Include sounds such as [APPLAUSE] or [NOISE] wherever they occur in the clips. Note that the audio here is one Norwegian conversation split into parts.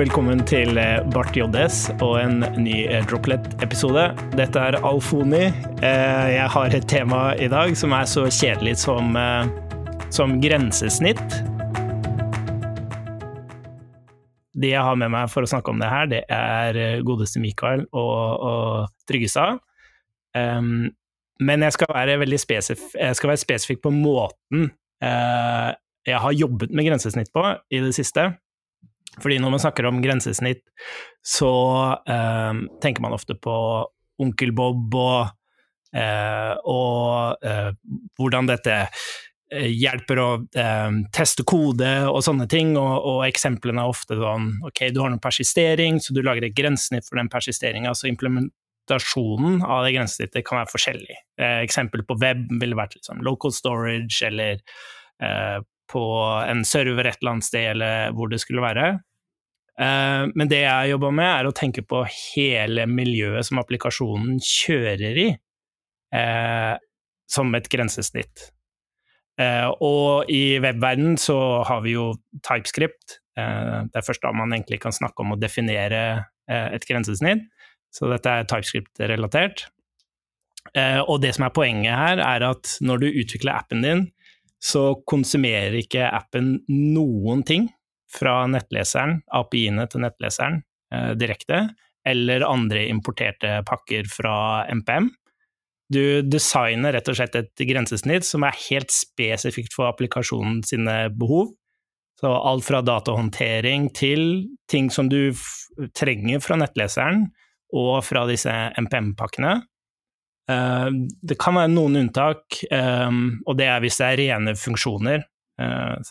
velkommen til eh, Bart JS og en ny eh, Droplet-episode. Dette er Alfoni. Eh, jeg har et tema i dag som er så kjedelig som, som grensesnitt. De jeg har med meg for å snakke om det her, det er godeste Mikael og, og Tryggestad. Um, men jeg skal være veldig spesif skal være spesifikk på måten uh, jeg har jobbet med grensesnitt på i det siste. Fordi når man snakker om grensesnitt, så eh, tenker man ofte på Onkel Bob og, eh, og hvordan dette hjelper å teste kode og sånne ting, og, og, eksemplene er ofte sånn ok, du har noen persistering, så du lager et grensesnitt for den persisteringa, så implementasjonen av det grensesnittet kan være forskjellig. Eh, eksempel på web ville vært liksom local storage, eller eh, på en server et eller annet sted, eller hvor det skulle være. Eh, men det jeg jobber med, er å tenke på hele miljøet som applikasjonen kjører i, eh, som et grensesnitt. Eh, og i webverdenen så har vi jo TypeScript. Det er først da man egentlig kan snakke om å definere et grensesnitt. Så dette er TypeScript-relatert. Og det som er poenget her, er at når du utvikler appen din, så konsumerer ikke appen noen ting fra nettleseren, API-ene til nettleseren eh, direkte, eller andre importerte pakker fra MPM. Du designer rett og slett et grensesnitt som er helt spesifikt for applikasjonen sine behov. Så alt fra datahåndtering til ting som du trenger fra nettleseren, og fra disse MPM-pakkene. Eh, det kan være noen unntak, eh, og det er hvis det er rene funksjoner. Eh,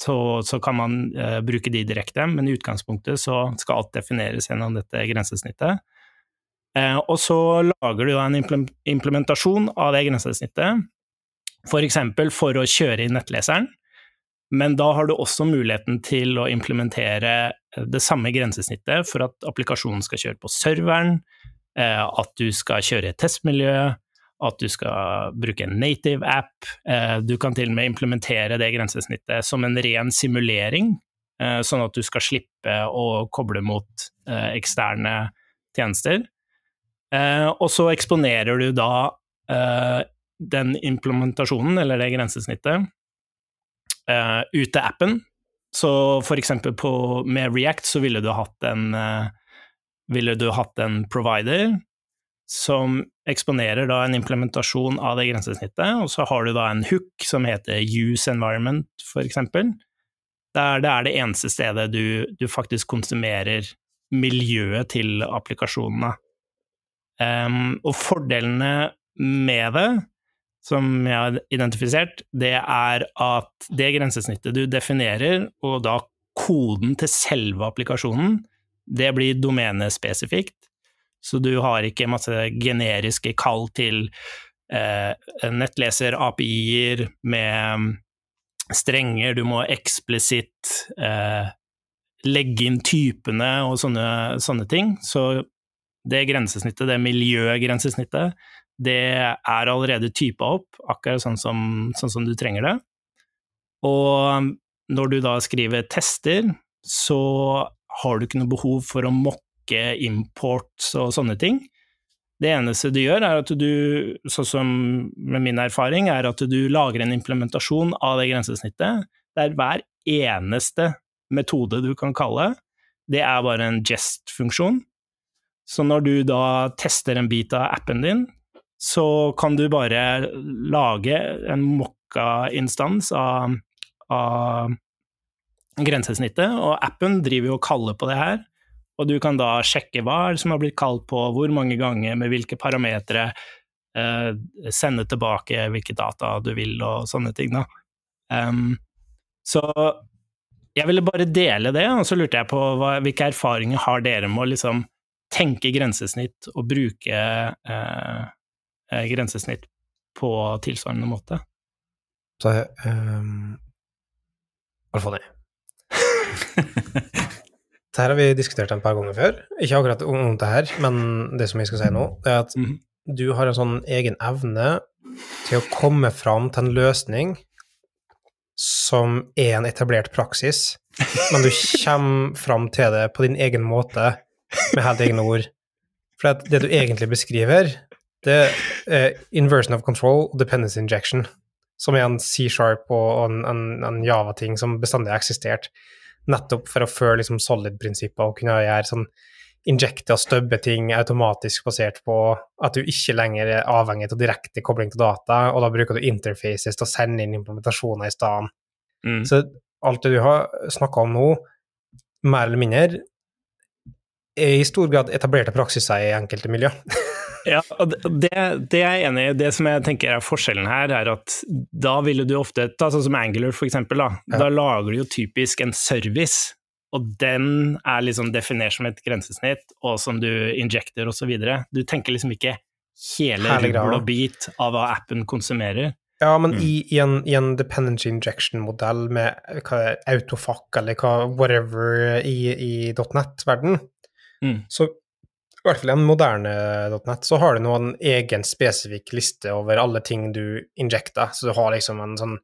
så, så kan man bruke de direkte, men i utgangspunktet så skal alt defineres gjennom dette grensesnittet. Og så lager du da en implementasjon av det grensesnittet, f.eks. For, for å kjøre i nettleseren. Men da har du også muligheten til å implementere det samme grensesnittet for at applikasjonen skal kjøre på serveren, at du skal kjøre i et testmiljø, at du skal bruke en native app. Eh, du kan til og med implementere det grensesnittet som en ren simulering, sånn at du skal slippe å koble mot eksterne tjenester. Og så eksponerer du da den implementasjonen, eller det grensesnittet, ut til appen. Så for eksempel på, med React så ville du hatt en ville du hatt en provider som eksponerer da en implementasjon av det grensesnittet, og så har du da en hook som heter use environment, for eksempel. Der det er det eneste stedet du, du faktisk konsumerer miljøet til applikasjonene. Um, og fordelene med det som jeg har identifisert, det er at det grensesnittet du definerer, og da koden til selve applikasjonen, det blir domenespesifikt. Så du har ikke masse generiske kall til eh, nettleser-API-er med strenger, du må eksplisitt eh, legge inn typene og sånne, sånne ting. Så det grensesnittet, det miljøgrensesnittet, det er allerede typa opp, akkurat sånn som, sånn som, du trenger det. Og når du da skriver tester, så har du ikke noe behov for å mokke imports og sånne ting. Det eneste du gjør, er at du, sånn som med min erfaring, er at du lager en implementasjon av det grensesnittet, der hver eneste metode du kan kalle, det er bare en gest-funksjon. Så når du da tester en bit av appen din, så kan du bare lage en mokka-instans av, av, grensesnittet, og appen driver jo og kaller på det her. Og du kan da sjekke hva som har blitt kalt på, hvor mange ganger, med hvilke parametere, eh, sende tilbake hvilke data du vil, og sånne ting, da. Um, så jeg ville bare dele det, og så lurte jeg på hva, hvilke erfaringer har dere med å liksom tenke grensesnitt og bruke eh, Eh, grensesnitt på tilsvarende måte. Så um, det [LAUGHS] her har vi diskutert en par ganger før. Ikke akkurat om det her, men det som jeg skal si nå, er at -hmm. du har en sånn egen evne til å komme fram til en løsning som er en etablert praksis, men du kommer fram til det på din egen måte, med helt egne ord. For det du egentlig beskriver, det er inversion of control og dependency injection, som er en C-sharp og en, en, en Java-ting som bestandig har eksistert, nettopp for å føle liksom solid-prinsipper og kunne gjøre sånn injekte og stubbe ting automatisk basert på at du ikke lenger er avhengig av direkte kobling til data, og da bruker du interfaces til å sende inn implementasjoner i stedet. Mm. Så alt det du har snakka om nå, mer eller mindre, er i stor grad etablerte praksiser i enkelte miljø. [LAUGHS] ja, det, det, er jeg enig i. Det som jeg tenker er forskjellen her, er at da ville du ofte ta sånn som Angular, for eksempel. Da, ja. da lager du jo typisk en service og den er liksom definert som et grensesnitt, og som du injecter osv. Du tenker liksom ikke hele rubbel og bit av hva appen konsumerer. Ja, men mm. i, i, en, i, en, dependency injection-modell med hva autofakk eller hva, whatever i, i .net-verden, mm. så i hvert fall i en moderne .net, så har du nå en egen spesifikk liste over alle ting du injecter. Så du har liksom en sånn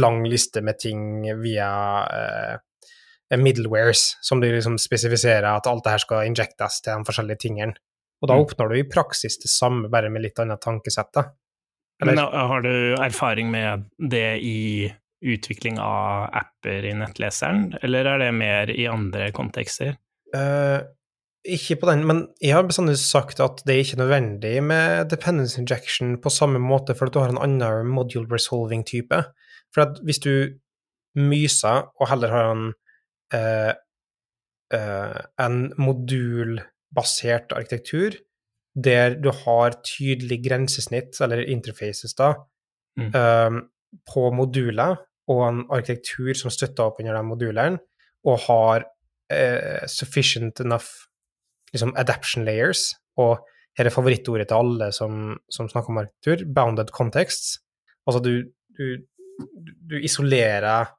lang liste med ting via eh, middlewares, som du liksom spesifiserer at alt det her skal injectes til de forskjellige tingene. Og da mm. oppnår du i praksis det samme, bare med litt annet tankesett. da. Men har du erfaring med det i utvikling av apper i nettleseren, eller er det mer i andre kontekster? Uh, ikke på den, men jeg har bestandig sagt at det er ikke nødvendig med dependence injection på samme måte, for at du har en annen module resolving-type. For at hvis du myser og heller har en eh, eh, en modulbasert arkitektur der du har tydelig grensesnitt, eller interfaces, da, mm. eh, på moduler, og en arkitektur som støtter opp under de modulene, og har eh, sufficient enough liksom, adaption layers, og her er favorittordet til alle som, som snakker om arkitektur, bounded contexts. Altså du, du, du isolerer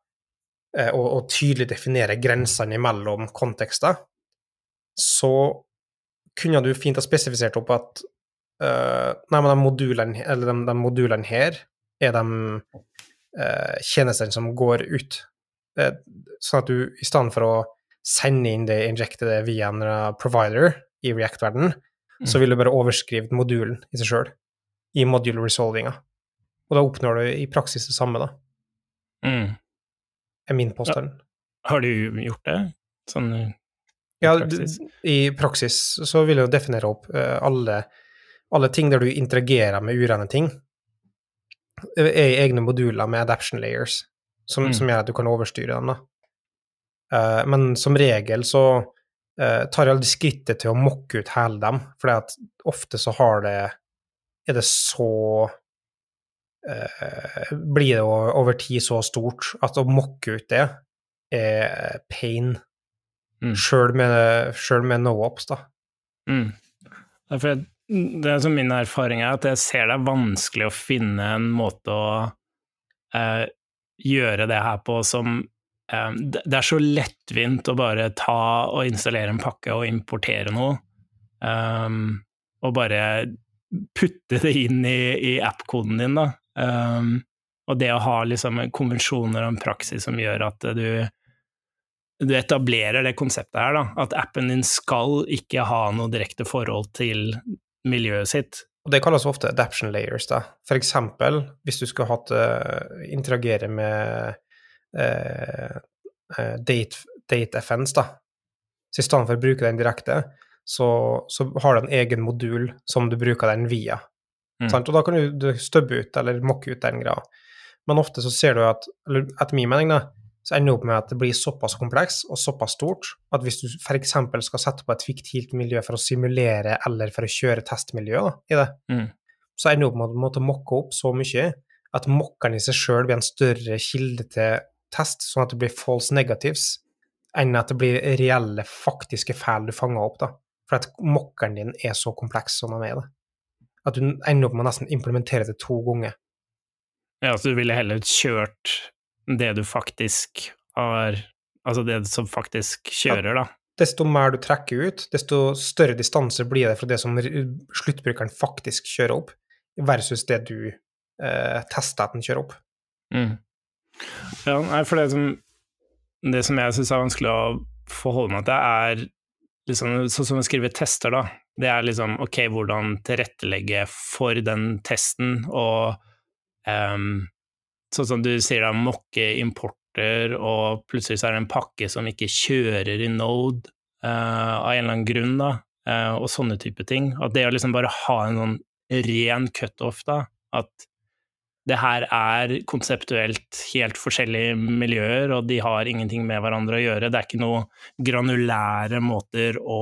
Eh, og, og tydelig definerer grensene mellom kontekster, så kunne du fint ha spesifisert opp at uh, Nei, men de modulene, eller de, de modulene her er de uh, tjenestene som går ut. Uh, sånn at du i stedet for å sende inn det injectede via en provider i React-verdenen, mm. så vil du bare overskrive modulen i seg sjøl, i module resolvinga. Og da oppnår du i praksis det samme, da. Mm er min påstand. Ja. Har du gjort det? Sånn i ja, praksis? i praksis så vil jeg jo definere opp uh, alle, alle, ting der du interagerer med urene ting, er i egne moduler med adaption layers, som, mm. som gjør at du kan overstyre dem. da. Uh, men som regel så uh, tar jeg aldri skrittet til å mokke ut hele dem, for ofte så har det er det så eh, blir det over tid så stort at å mokke ut det er pain, mm. sjøl med, med no-ops, da. Mm. For det er som min erfaring er at jeg ser det er vanskelig å finne en måte å eh, gjøre det her på som eh, Det er så lettvint å bare ta og installere en pakke og importere noe, um, og bare putte det inn i, i app-koden din, da. Um, og det å ha liksom konvensjoner og en praksis som gjør at du, du etablerer det konseptet her, da, at appen din skal ikke ha noe direkte forhold til miljøet sitt. Og Det kalles ofte adaption layers. da. For eksempel hvis du skulle hatt uh, interagere med uh, uh, date, date da. Så i stedet for å bruke den direkte, så, så har du en egen modul som du bruker den via. Mm. Og da kan du, støbbe ut eller mokke ut den greia. Men ofte så ser du at, eller etter min mening, da, så ender du opp med at det blir såpass kompleks og såpass stort at hvis du f.eks. skal sette på et fiktivt miljø for å simulere eller for å kjøre testmiljø da, i det, mm. så ender du opp med at du måtte mokke opp så mye at mokkeren i seg sjøl blir en større kilde til test, sånn at det blir false negatives, enn at det blir reelle, faktiske feil du fanger opp. da. For at mokkeren din er så kompleks som den er. da at du ender opp med å nesten implementere det to ganger. Ja, så du ville heller kjørt det du faktisk har Altså det som faktisk kjører, da? desto mer du trekker ut, desto større distanse blir det fra det som sluttbrukeren faktisk kjører opp, versus det du eh, tester at den kjører opp. Mm. Ja, nei, for det som det som jeg syns er vanskelig å forholde meg til, er liksom, sånn som å skrive tester, da. Det er liksom ok, hvordan tilrettelegge for den testen, og um, sånn som du sier, da, mokke importer, og plutselig så er det en pakke som ikke kjører i Node uh, av en eller annen grunn, da, uh, og sånne type ting. At det å liksom bare ha en sånn ren cutoff, da, at det her er konseptuelt helt forskjellige miljøer, og de har ingenting med hverandre å gjøre. Det er ikke noen granulære måter å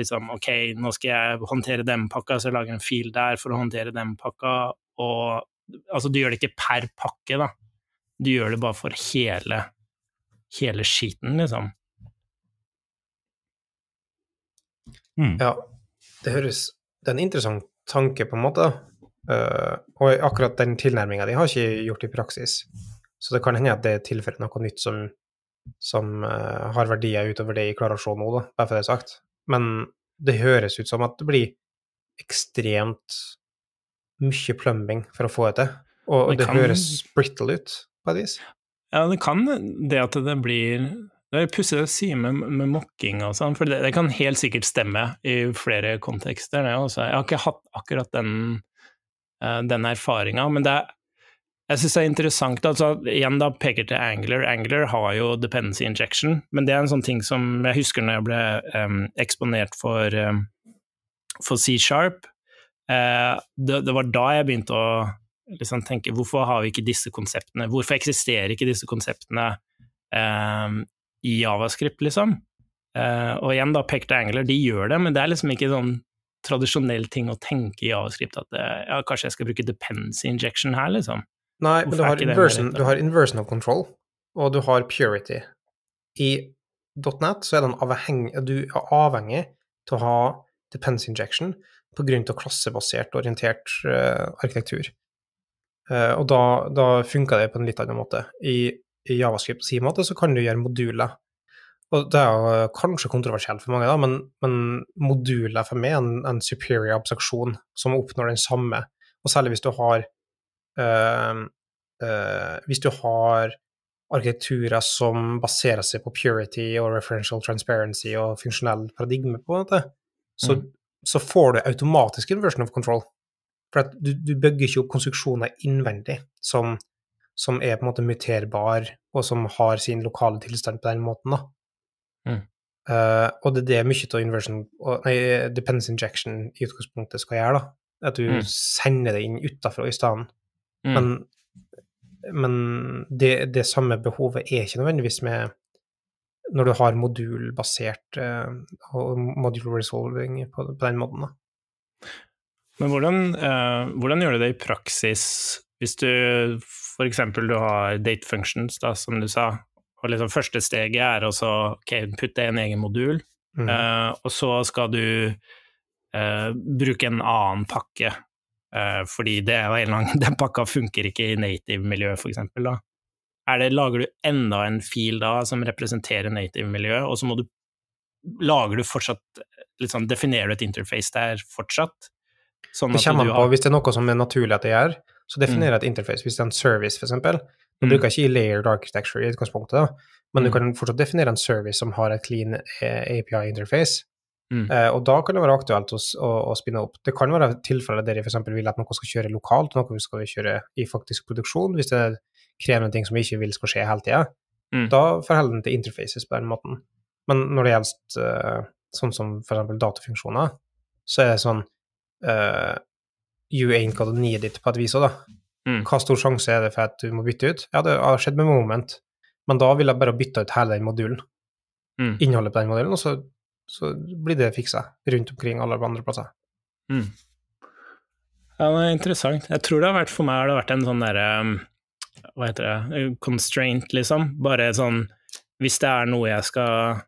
liksom Ok, nå skal jeg håndtere den pakka, så jeg lager en fil der for å håndtere den pakka, og Altså, du gjør det ikke per pakke, da. Du gjør det bare for hele hele skiten, liksom. Mm. Ja, det høres Det er en interessant tanke, på en måte. Uh, og akkurat den tilnærminga de har ikke gjort i praksis. Så det kan hende at det tilfører noe nytt som, som uh, har verdier utover det jeg klarer å se nå, da, bare for det er sagt. Men det høres ut som at det blir ekstremt mye plumbing for å få det til. Og det, det kan... høres brittle ut, på et vis. Ja, det kan det at det blir Det er pussig å si med, med mokking og sånn, for det, det, kan helt sikkert stemme i flere kontekster. Det også. Jeg har ikke hatt akkurat den den erfaringa. Men det er, jeg syns det er interessant altså, Igjen da peker til Angler. Angler har jo dependency injection, men det er en sånn ting som jeg husker når jeg ble um, eksponert for, um, for C-sharp. Uh, det, det, var da jeg begynte å liksom, tenke hvorfor har vi ikke disse konseptene? Hvorfor eksisterer ikke disse konseptene um, i Javascript, liksom? Uh, og igjen, da pekte Angler, de gjør det, men det er liksom ikke sånn tradisjonell ting å tenke i Javascript, at ja, kanskje jeg skal bruke dependency injection her, liksom. Nei, men du har, inversion, du har, inversion, of control, og du har purity. I .net så er avhengig, du er avhengig til å ha dependency injection på grunn av klassebasert orientert uh, arkitektur. Uh, og da, da funker det på en litt annen måte. I, i Javascript sin måte så kan du gjøre moduler og det er jo kanskje kontroversielt for mange, da, men, men modul for meg er en, en, superior abstraksjon som oppnår den samme. Og særlig hvis du har øh, øh, Hvis du har arkitekturer som baserer seg på purity og referential transparency og funksjonell paradigme, på en måte, så, mm. så får du automatisk inversion of control. For du, du bygger ikke opp konstruksjoner innvendig som, som, er på en måte muterbar, og som har sin lokale tilstand på den måten. da. Mm. Uh, og det er det mye av inversion, nei, dependence injection i utgangspunktet skal gjøre. da, At du mm. sender det inn utafra i stedet. Mm. Men, men det, det, samme behovet er ikke nødvendigvis med når du har modulbasert uh, og module resolving på, på, den måten. da. Men hvordan, uh, hvordan, gjør du det i praksis hvis du f.eks. du har date functions, da, som du sa, og liksom første steget er å okay, putte en egen modul, mm. uh, og så skal du uh, bruke en annen pakke, uh, fordi det en lang, [LAUGHS] den pakka funker ikke i native-miljø, for eksempel. Da. Er det, lager du enda en fil da som representerer native-miljø, og så må du lager du fortsatt liksom, Definerer du et interface der fortsatt? Sånn det kommer an på, har... hvis det er noe som er naturlig at det gjør, så definerer jeg mm. et interface. Hvis det er en service, eksempel, du mm. bruker ikke i layered architecture i utgangspunktet, da, men du mm. kan fortsatt definere en service som har et clean eh, API-interface. Mm. Uh, og da kan det være aktuelt å, å, å spinne opp. Det kan være tilfeller der jeg f.eks. vil at noe skal kjøre lokalt, noe vi skal kjøre i faktisk produksjon, hvis det er krevende ting som vi ikke vil skal skje hele tida. Mm. Da forholder den til interfaces på den måten. Men når det gjelder uh, sånn som f.eks. datafunksjoner, så er det sånn uh, You ain't got a need it på et vis òg, da. Mm. Hva stor sjanse er det for at du må bytte ut? Ja, det har skjedd med Moment, men da vil jeg bare bytte ut hele den modulen. Mm. Innholdet på den modulen, og så, så blir det fiksa rundt omkring alle andre plasser. Mm. Ja, det er interessant. Jeg tror det har vært for meg har det vært en sånn derre um, Hva heter det Constraint, liksom. Bare sånn Hvis det er noe jeg skal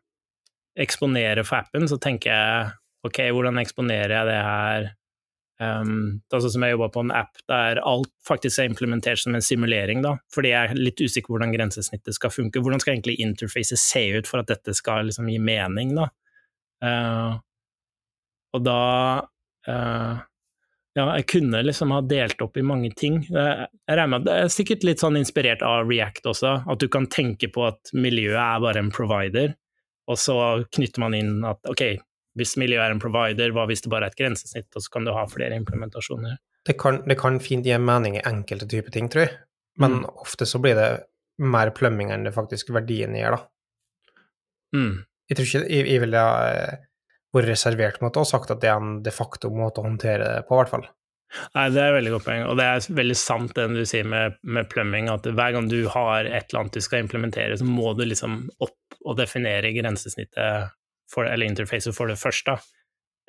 eksponere for appen, så tenker jeg ok, hvordan eksponerer jeg det her Um, altså som jeg jobba på en app der alt faktisk er implementert som en simulering, da, fordi jeg er litt usikker på hvordan grensesnittet skal funke. Hvordan skal egentlig interfacet se ut for at dette skal liksom gi mening, da? Uh, og da uh, ja, jeg kunne liksom ha delt opp i mange ting. Jeg regner med at det er sikkert litt sånn inspirert av React også, at du kan tenke på at miljøet er bare en provider, og så knytter man inn at ok, hvis miljøet er en provider, hva hvis det bare er et grensesnitt, og så kan du ha flere implementasjoner? Det kan, det kan fint gi mening i enkelte typer ting, tror jeg, men mm. ofte så blir det mer plømming enn det faktisk verdien gjør, da. Mm. Jeg tror ikke jeg, jeg ville vært reservert mot det og sagt at det er en de facto måte å håndtere det på, i hvert fall. Nei, Det er et veldig godt poeng, og det er veldig sant det du sier med, med plumbing, at hver gang du har et eller annet du skal implementere, så må du liksom opp og definere grensesnittet for, eller interfacet for det først, da.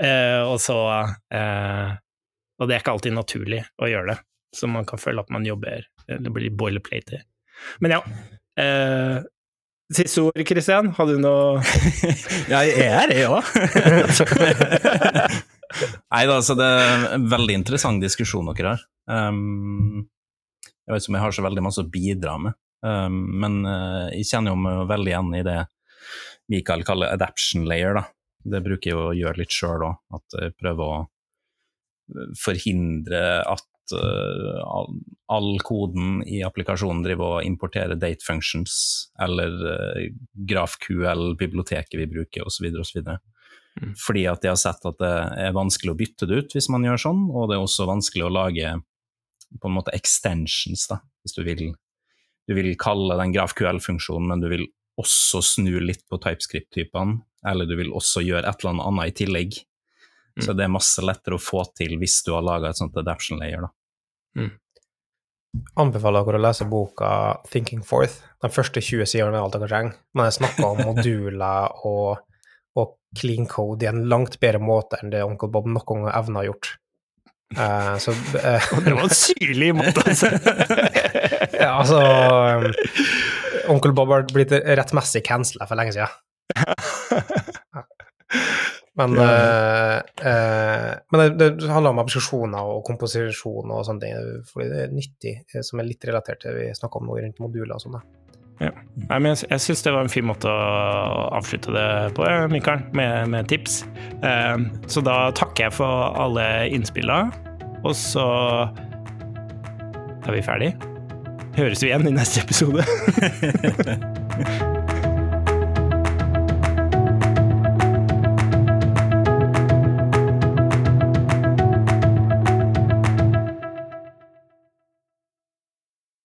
Eh, og så eh, Og det er ikke alltid naturlig å gjøre det, så man kan føle at man jobber Det blir boilerplate. Men ja. Eh, Siste ord, Kristian? Har du noe [LAUGHS] Ja, jeg er det òg. [LAUGHS] Nei da, så det er en veldig interessant diskusjon dere har. Um, jeg vet ikke om jeg har så veldig masse å bidra med, um, men uh, jeg kjenner jo meg veldig igjen i det Mikael kaller adaption layer. da. Det bruker jeg å gjøre litt sjøl òg, at jeg prøver å forhindre at uh, all, koden i applikasjonen driver og importerer date functions, eller uh, GrafQL-biblioteket vi bruker, osv. osv. Mm. Fordi at jeg har sett at det er vanskelig å bytte det ut hvis man gjør sånn, og det er også vanskelig å lage på en måte extensions, da, hvis du vil. Du vil kalle den GrafQL-funksjonen, men du vil også snu litt på TypeScript-typene, eller du vil også gjøre et eller annet i tillegg. Så mm. det er masse lettere å få til hvis du har laga et sånt adaption layer. da. Mm. Anbefaler dere å lese boka 'Thinking Forth'. De første 20 sidene er alt dere trenger. men jeg snakker om [LAUGHS] moduler og, og, clean code i en langt bedre måte enn det onkel Bob noen gang har å gjort. Uh, så uh, [LAUGHS] Det var en syrlig måte, altså! [LAUGHS] ja, altså um, Onkel Bob har blitt rettmessig cancela for lenge siden. [LAUGHS] Men, ja. uh, uh, men det, det, handler om abstraksjoner og komposisjon og sånne ting, fordi det er nyttig, eh, som er litt relatert til det vi snakker om nå rundt moduler og sånn. Ja. Nei, men jeg, jeg syns det var en fin måte å avslutte det på, Mikael, med, med tips. Uh, så da takker jeg for alle innspillene, og så er vi ferdig. Høres vi igjen i neste episode. [LAUGHS]